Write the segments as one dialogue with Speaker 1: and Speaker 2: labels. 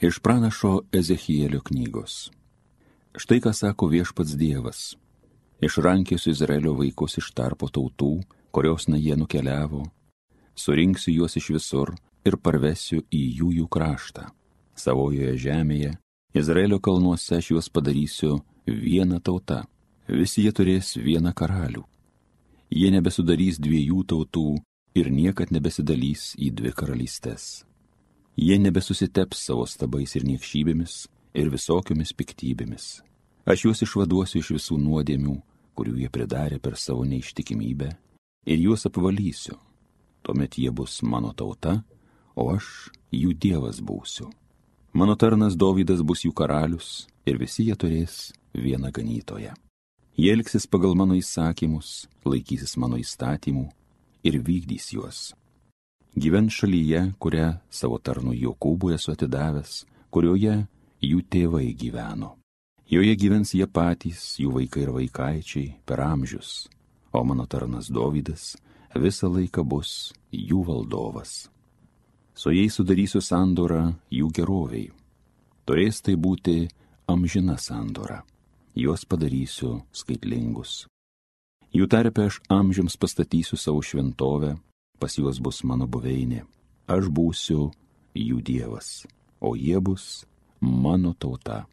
Speaker 1: Iš pranašo Ezechielio knygos. Štai ką sako viešpats Dievas. Išrankiosiu Izraelio vaikus iš tarpo tautų, kurios na jie nukeliavo, surinksiu juos iš visur ir parvesiu į jų jų kraštą. Savojoje žemėje, Izraelio kalnuose aš juos padarysiu vieną tautą. Visi jie turės vieną karalių. Jie nebesudarys dviejų tautų ir niekad nebesidalys į dvi karalystės Jie nebesusiteps savo stabais ir niekšybėmis ir visokiomis piktybėmis. Aš juos išvaduosiu iš visų nuodėmių, kurių jie pridarė per savo neištikimybę, ir juos apvalysiu. Tuomet jie bus mano tauta, o aš jų dievas būsiu. Mano tarnas Dovydas bus jų karalius, ir visi jie turės vieną ganytoją. Jie elgsis pagal mano įsakymus, laikysis mano įstatymų ir vykdys juos gyvens šalyje, kurią savo tarnu Jokūbui esu atidavęs, kurioje jų tėvai gyveno. Joje gyvens jie patys, jų vaikai ir vaikaičiai per amžius, o mano tarnas Dovydas visą laiką bus jų valdovas. Su jais sudarysiu sandorą jų geroviai. Turės tai būti amžina sandora. Juos padarysiu skaitlingus. Jų tarpe aš amžiams pastatysiu savo šventovę, pas juos bus mano buveinė, aš būsiu jų dievas, o jie bus mano tauta.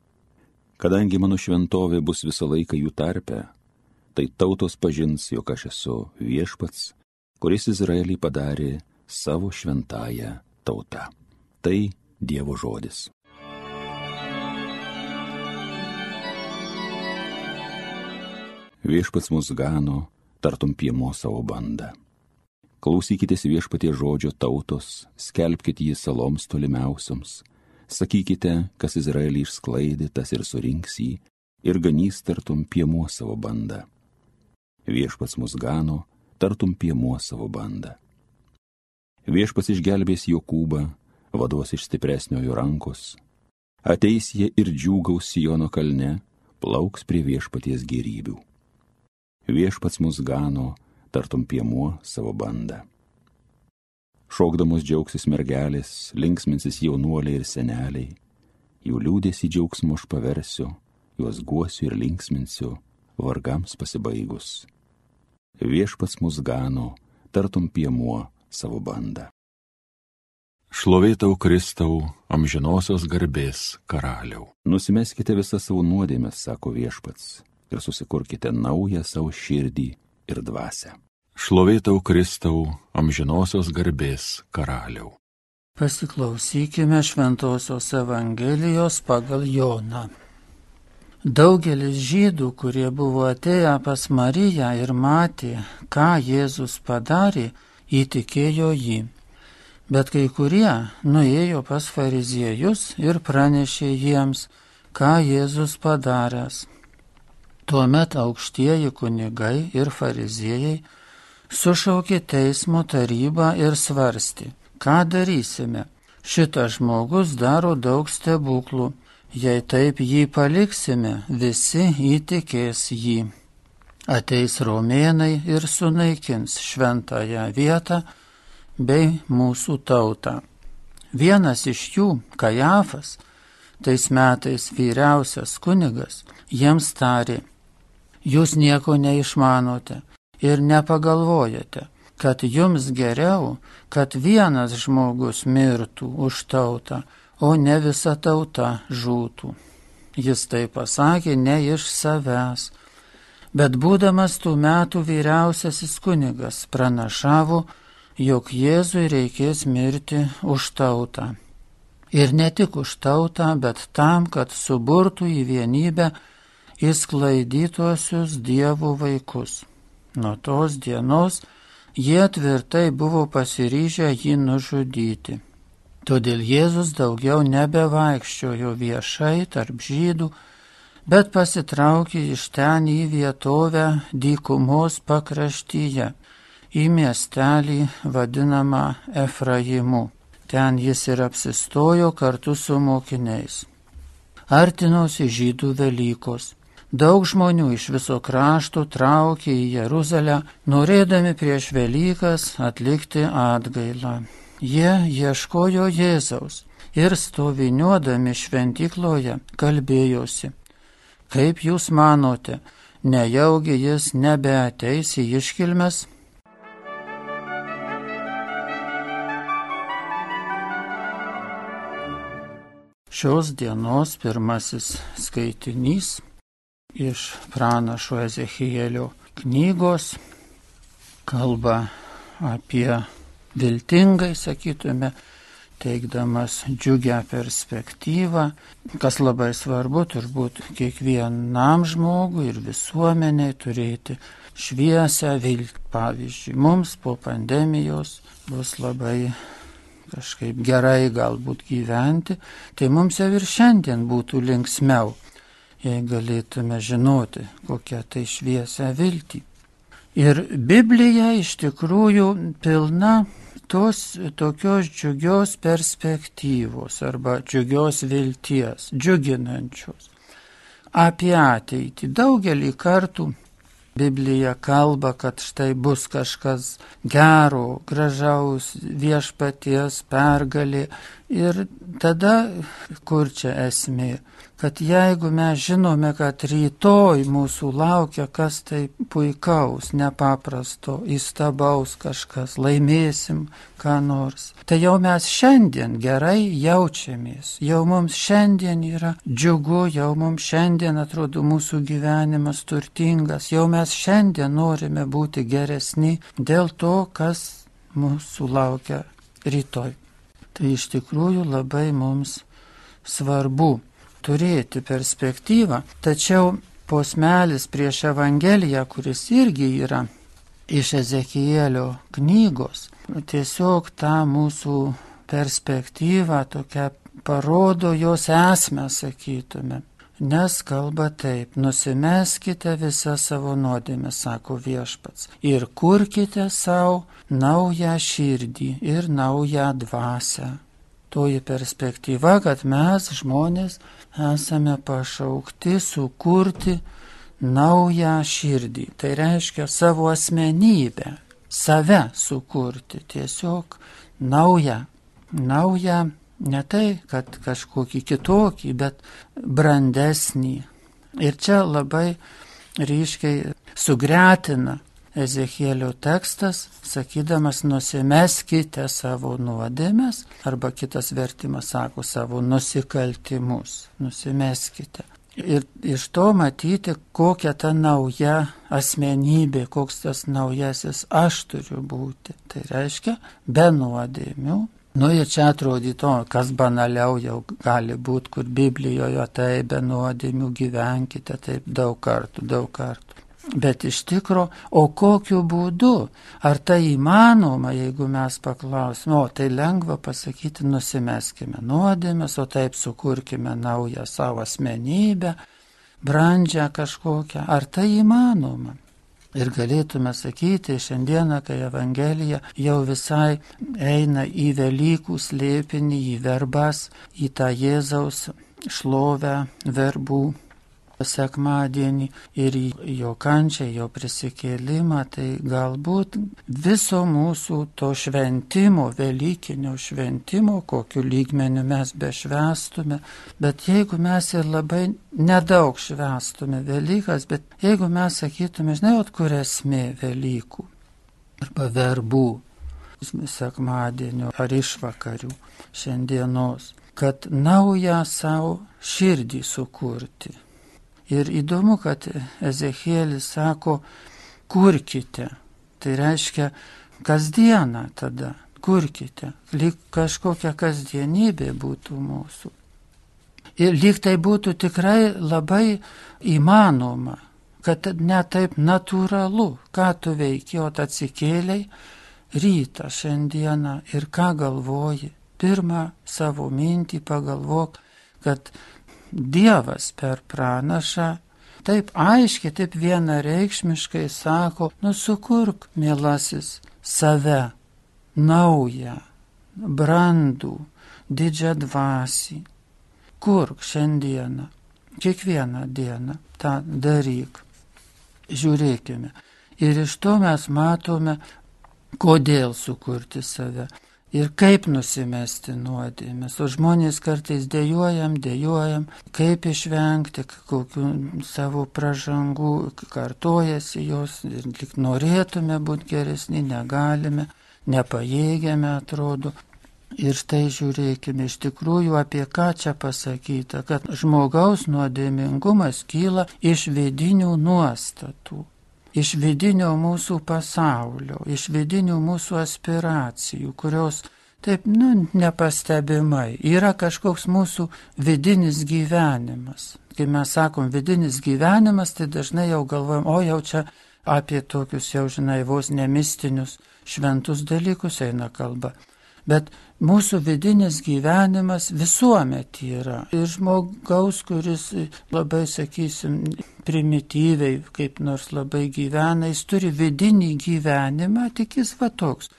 Speaker 1: Kadangi mano šventovė bus visą laiką jų tarpe, tai tautos pažins, jog aš esu viešpats, kuris Izraelį padarė savo šventąją tautą. Tai Dievo žodis. Viešpats mus gano, tartum piemo savo bandą. Klausykitės viešpatie žodžio tautos, skelbkite jį saloms tolimiausioms. Sakykite, kas Izraelį išsklaidė, tas ir surinks jį, ir ganys tartum piemuo savo bandą. Viešpats mus gano, tartum piemuo savo bandą. Viešpats išgelbės Jokūbą, vados iš stipresniojo rankos. Ateis jie ir džiūgaus Sijono kalne, plauks prie viešpaties gerybių. Viešpats mus gano, tartum piemuo savo bandą. Šokdamos džiaugsis mergelės, linksminsis jaunuoliai ir seneliai, jų liūdėsi džiaugsmu aš paversiu, juos guosiu ir linksminsiu, vargams pasibaigus. Viešpats mus gano, tartum piemuo savo bandą. Šlovėtau Kristau, amžinosios garbės karaliau. Nusimeskite visą savo nuodėmę, sako viešpats, ir susikurkite naują savo širdį ir dvasę. Šlovėtau Kristau, amžinosios garbės karaliau.
Speaker 2: Pasiklausykime Šventojios Evangelijos pagal Joną. Daugelis žydų, kurie buvo atėję pas Mariją ir matė, ką Jėzus padarė, įtikėjo jį. Bet kai kurie nuėjo pas fariziejus ir pranešė jiems, ką Jėzus padaręs. Tuomet aukštieji kunigai ir fariziejai sušaukė teismo tarybą ir svarstė, ką darysime. Šitas žmogus daro daug stebuklų, jei taip jį paliksime, visi įtikės jį. Ateis romėnai ir sunaikins šventąją vietą bei mūsų tautą. Vienas iš jų, Kajafas, tais metais vyriausias kunigas, jiems tarė, jūs nieko neišmanote ir nepagalvojate, kad jums geriau, kad vienas žmogus mirtų už tautą, o ne visa tauta žūtų. Jis tai pasakė ne iš savęs, bet būdamas tų metų vyriausiasis kunigas pranašavo, jog Jėzui reikės mirti už tautą. Ir ne tik už tautą, bet tam, kad suburtų į vienybę įsklaidytuosius dievų vaikus. Nuo tos dienos jie tvirtai buvo pasiryžę jį nužudyti. Todėl Jėzus daugiau nebevaikščiojo viešai tarp žydų, bet pasitraukė iš ten į vietovę dykumos pakraštyje, į miestelį vadinamą Efraimu. Ten jis ir apsistojo kartu su mokiniais. Artinosi žydų Velykos. Daug žmonių iš viso krašto traukė į Jeruzalę, norėdami prieš Velykas atlikti atgailą. Jie ieškojo Jėzaus ir stoviniuodami šventikloje kalbėjosi. Kaip jūs manote, nejaugi jis nebeateis į iškilmes? Šios dienos pirmasis skaitinys iš pranašo Ezechielio knygos. Kalba apie viltingai, sakytume, teikdamas džiugę perspektyvą, kas labai svarbu turbūt kiekvienam žmogui ir visuomeniai turėti šviesę viltį. Pavyzdžiui, mums po pandemijos bus labai kažkaip gerai galbūt gyventi, tai mums jau ir šiandien būtų linksmiau, jei galėtume žinoti, kokią tai šviesę viltį. Ir Biblija iš tikrųjų pilna tos tokios džiugios perspektyvos arba džiugios vilties, džiuginančios. Apie ateitį daugelį kartų Biblija kalba, kad štai bus kažkas gero, gražaus, viešpaties pergalė. Ir tada kur čia esmė? Kad jeigu mes žinome, kad rytoj mūsų laukia kas tai puikaus, nepaprasto, įstabaus kažkas, laimėsim ką nors, tai jau mes šiandien gerai jaučiamės, jau mums šiandien yra džiugu, jau mums šiandien atrodo mūsų gyvenimas turtingas, jau mes šiandien norime būti geresni dėl to, kas mūsų laukia rytoj. Tai iš tikrųjų labai mums svarbu turėti perspektyvą, tačiau posmelis prieš Evangeliją, kuris irgi yra iš Ezekielio knygos, tiesiog tą mūsų perspektyvą tokią parodo jos esmę, sakytume. Nes kalba taip, nusimeskite visą savo nuodėmę, sako viešpats, ir kurkite savo naują širdį ir naują dvasę toji perspektyva, kad mes žmonės esame pašaukti sukurti naują širdį. Tai reiškia savo asmenybę, save sukurti, tiesiog naują, naują, ne tai, kad kažkokį kitokį, bet brandesnį. Ir čia labai ryškiai sugretina Ezekielio tekstas, sakydamas nusimeskite savo nuodėmės, arba kitas vertimas sako savo nusikaltimus, nusimeskite. Ir iš to matyti, kokia ta nauja asmenybė, koks tas naujasis aš turiu būti. Tai reiškia, be nuodėmių. Nu ir čia atrodytų, kas banaliau jau gali būti, kur Biblijoje tai be nuodėmių gyvenkite taip daug kartų, daug kartų. Bet iš tikro, o kokiu būdu? Ar tai įmanoma, jeigu mes paklausime, o tai lengva pasakyti, nusimeskime nuodėmės, o taip sukurkime naują savo asmenybę, brandžią kažkokią. Ar tai įmanoma? Ir galėtume sakyti, šiandieną, kai Evangelija jau visai eina į Velykų slėpinį, į verbas, į tą Jėzaus šlovę verbų sekmadienį ir jo kančią, jo prisikėlimą, tai galbūt viso mūsų to šventimo, Velykinio šventimo, kokiu lygmeniu mes bešvestume, bet jeigu mes ir labai nedaug švestume Velykas, bet jeigu mes sakytume, žinai, at kur esmė Velykų arba verbų, sekmadienio ar išvakarių šiandienos, kad naują savo širdį sukurti Ir įdomu, kad Ezekielis sako, kurkite. Tai reiškia kasdieną tada, kurkite. Lyg kažkokia kasdienybė būtų mūsų. Ir lyg tai būtų tikrai labai įmanoma, kad ne taip natūralu, ką tu veiki, o atsikėliai rytą šiandieną ir ką galvoji. Pirmą savo mintį pagalvok, kad Dievas per pranašą taip aiškiai, taip vienareikšmiškai sako, nusukurk, mielasis, save, naują, brandų, didžią dvasį. Kurk šiandieną, kiekvieną dieną tą daryk. Žiūrėkime. Ir iš to mes matome, kodėl sukurti save. Ir kaip nusimesti nuodėmės. O žmonės kartais dėjojam, dėjojam, kaip išvengti kokių savo pražangų, kartojasi jos ir lik norėtume būti geresni, negalime, nepajėgiame atrodo. Ir štai žiūrėkime iš tikrųjų apie ką čia pasakyta, kad žmogaus nuodėmingumas kyla iš vidinių nuostatų iš vidinio mūsų pasaulio, iš vidinių mūsų aspiracijų, kurios taip, nu, nepastebimai yra kažkoks mūsų vidinis gyvenimas. Kai mes sakom vidinis gyvenimas, tai dažnai jau galvojam, o jau čia apie tokius jau, žinai, vos nemistinius šventus dalykus eina kalba. Bet mūsų vidinis gyvenimas visuomet yra. Ir žmogaus, kuris labai, sakysim, primityviai, kaip nors labai gyvena, jis turi vidinį gyvenimą, tik jis va toks.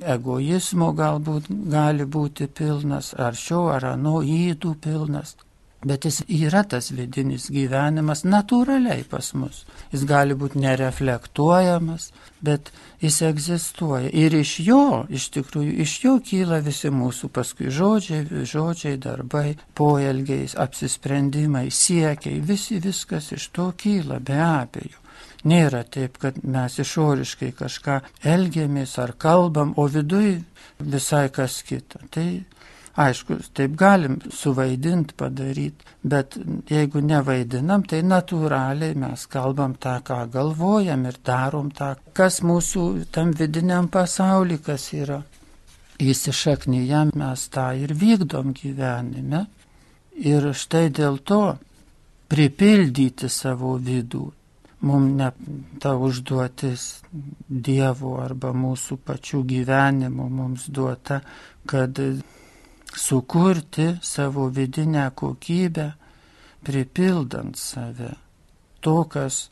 Speaker 2: Egoizmo galbūt gali būti pilnas, ar šio, ar ano įdų pilnas. Bet jis yra tas vidinis gyvenimas natūraliai pas mus. Jis gali būti nereflektuojamas, bet jis egzistuoja. Ir iš jo, iš tikrųjų, iš jo kyla visi mūsų paskui žodžiai, žodžiai, darbai, poelgiai, apsisprendimai, siekiai, visi viskas iš to kyla, be abejo. Nėra taip, kad mes išoriškai kažką elgiamės ar kalbam, o viduj visai kas kita. Tai Aišku, taip galim suvaidinti, padaryti, bet jeigu nevaidinam, tai natūraliai mes kalbam tą, ką galvojam ir darom tą, kas mūsų tam vidiniam pasauliu, kas yra. Įsišaknyje mes tą ir vykdom gyvenime. Ir štai dėl to pripildyti savo vidų. Mums ne ta užduotis Dievo arba mūsų pačių gyvenimo mums duota, kad sukurti savo vidinę kokybę, pripildant save. To, kas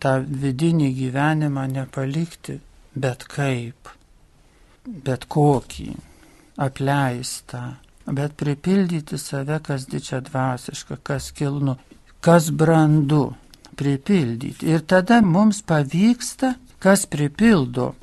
Speaker 2: tą vidinį gyvenimą nepalikti, bet kaip, bet kokį, apleistą, bet pripildyti save, kas dičia dvasiška, kas kilnu, kas brandu, pripildyti. Ir tada mums pavyksta, kas pripildo.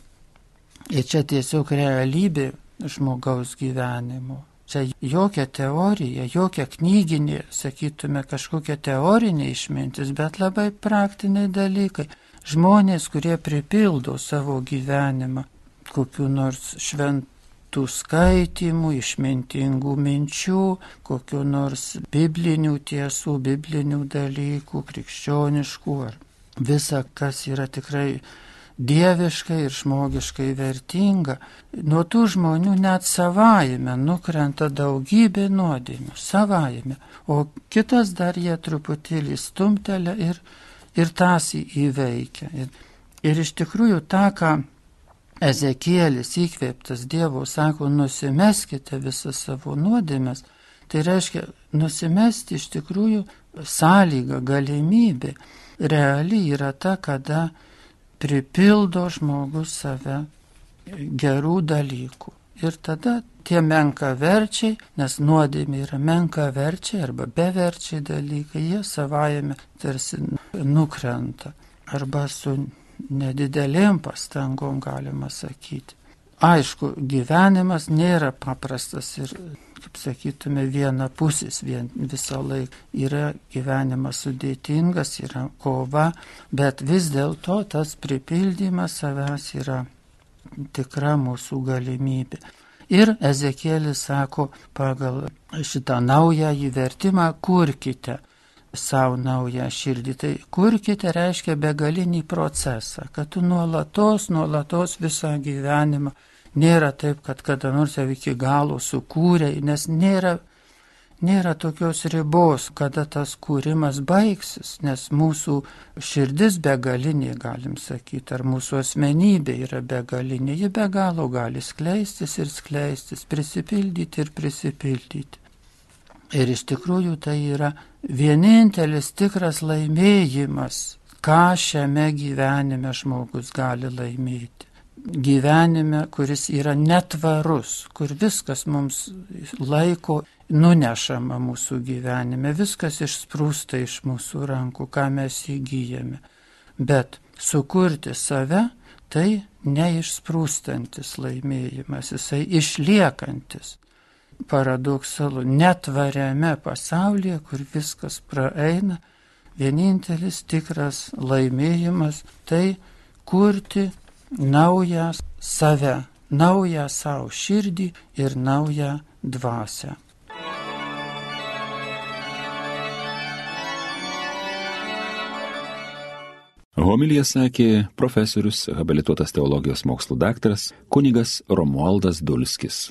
Speaker 2: Ir čia tiesiog realybė žmogaus gyvenimo. Čia jokia teorija, jokia knyginė, sakytume, kažkokia teorinė išmintis, bet labai praktiniai dalykai. Žmonės, kurie pripildo savo gyvenimą kokiu nors šventų skaitimų, išmintingų minčių, kokiu nors biblinių tiesų, biblinių dalykų, krikščioniškų ar visa, kas yra tikrai dieviškai ir žmogiškai vertinga, nuo tų žmonių net savaime nukrenta daugybė nuodėmių, savaime, o kitas dar jie truputėlį stumtelė ir, ir tas įveikia. Ir, ir iš tikrųjų tą, ką Ezekielis įkvėptas Dievo sako, nusimeskite visą savo nuodėmės, tai reiškia nusimesti iš tikrųjų sąlyga, galimybė reali yra ta, kada pripildo žmogus save gerų dalykų. Ir tada tie menka verčiai, nes nuodėmė yra menka verčiai arba beverčiai dalykai, jie savajame tarsi nukrenta arba su nedidelėm pastangom galima sakyti. Aišku, gyvenimas nėra paprastas ir kaip sakytume, vienapusis vien visą laiką. Yra gyvenimas sudėtingas, yra kova, bet vis dėlto tas pripildymas savęs yra tikra mūsų galimybė. Ir Ezekėlis sako pagal šitą naują įvertimą, kurkite savo naują širdį. Tai kurkite reiškia begalinį procesą, kad tu nuolatos, nuolatos visą gyvenimą Nėra taip, kad kada nors jau iki galo sukūrė, nes nėra, nėra tokios ribos, kada tas kūrimas baigsis, nes mūsų širdis begalinė, galim sakyti, ar mūsų asmenybė yra begalinė, ji be galo gali skleistis ir skleistis, prisipildyti ir prisipildyti. Ir iš tikrųjų tai yra vienintelis tikras laimėjimas, ką šiame gyvenime žmogus gali laimėti gyvenime, kuris yra netvarus, kur viskas mums laiko nunešama mūsų gyvenime, viskas išsprūsta iš mūsų rankų, ką mes įgyjame. Bet sukurti save, tai neišsprūstantis laimėjimas, jisai išliekantis. Paradoksalu, netvariame pasaulyje, kur viskas praeina, vienintelis tikras laimėjimas tai kurti naują save, naują savo širdį ir naują dvasę.
Speaker 1: Homilija sakė profesorius, habilituotas teologijos mokslų daktaras kunigas Romualdas Dulskis.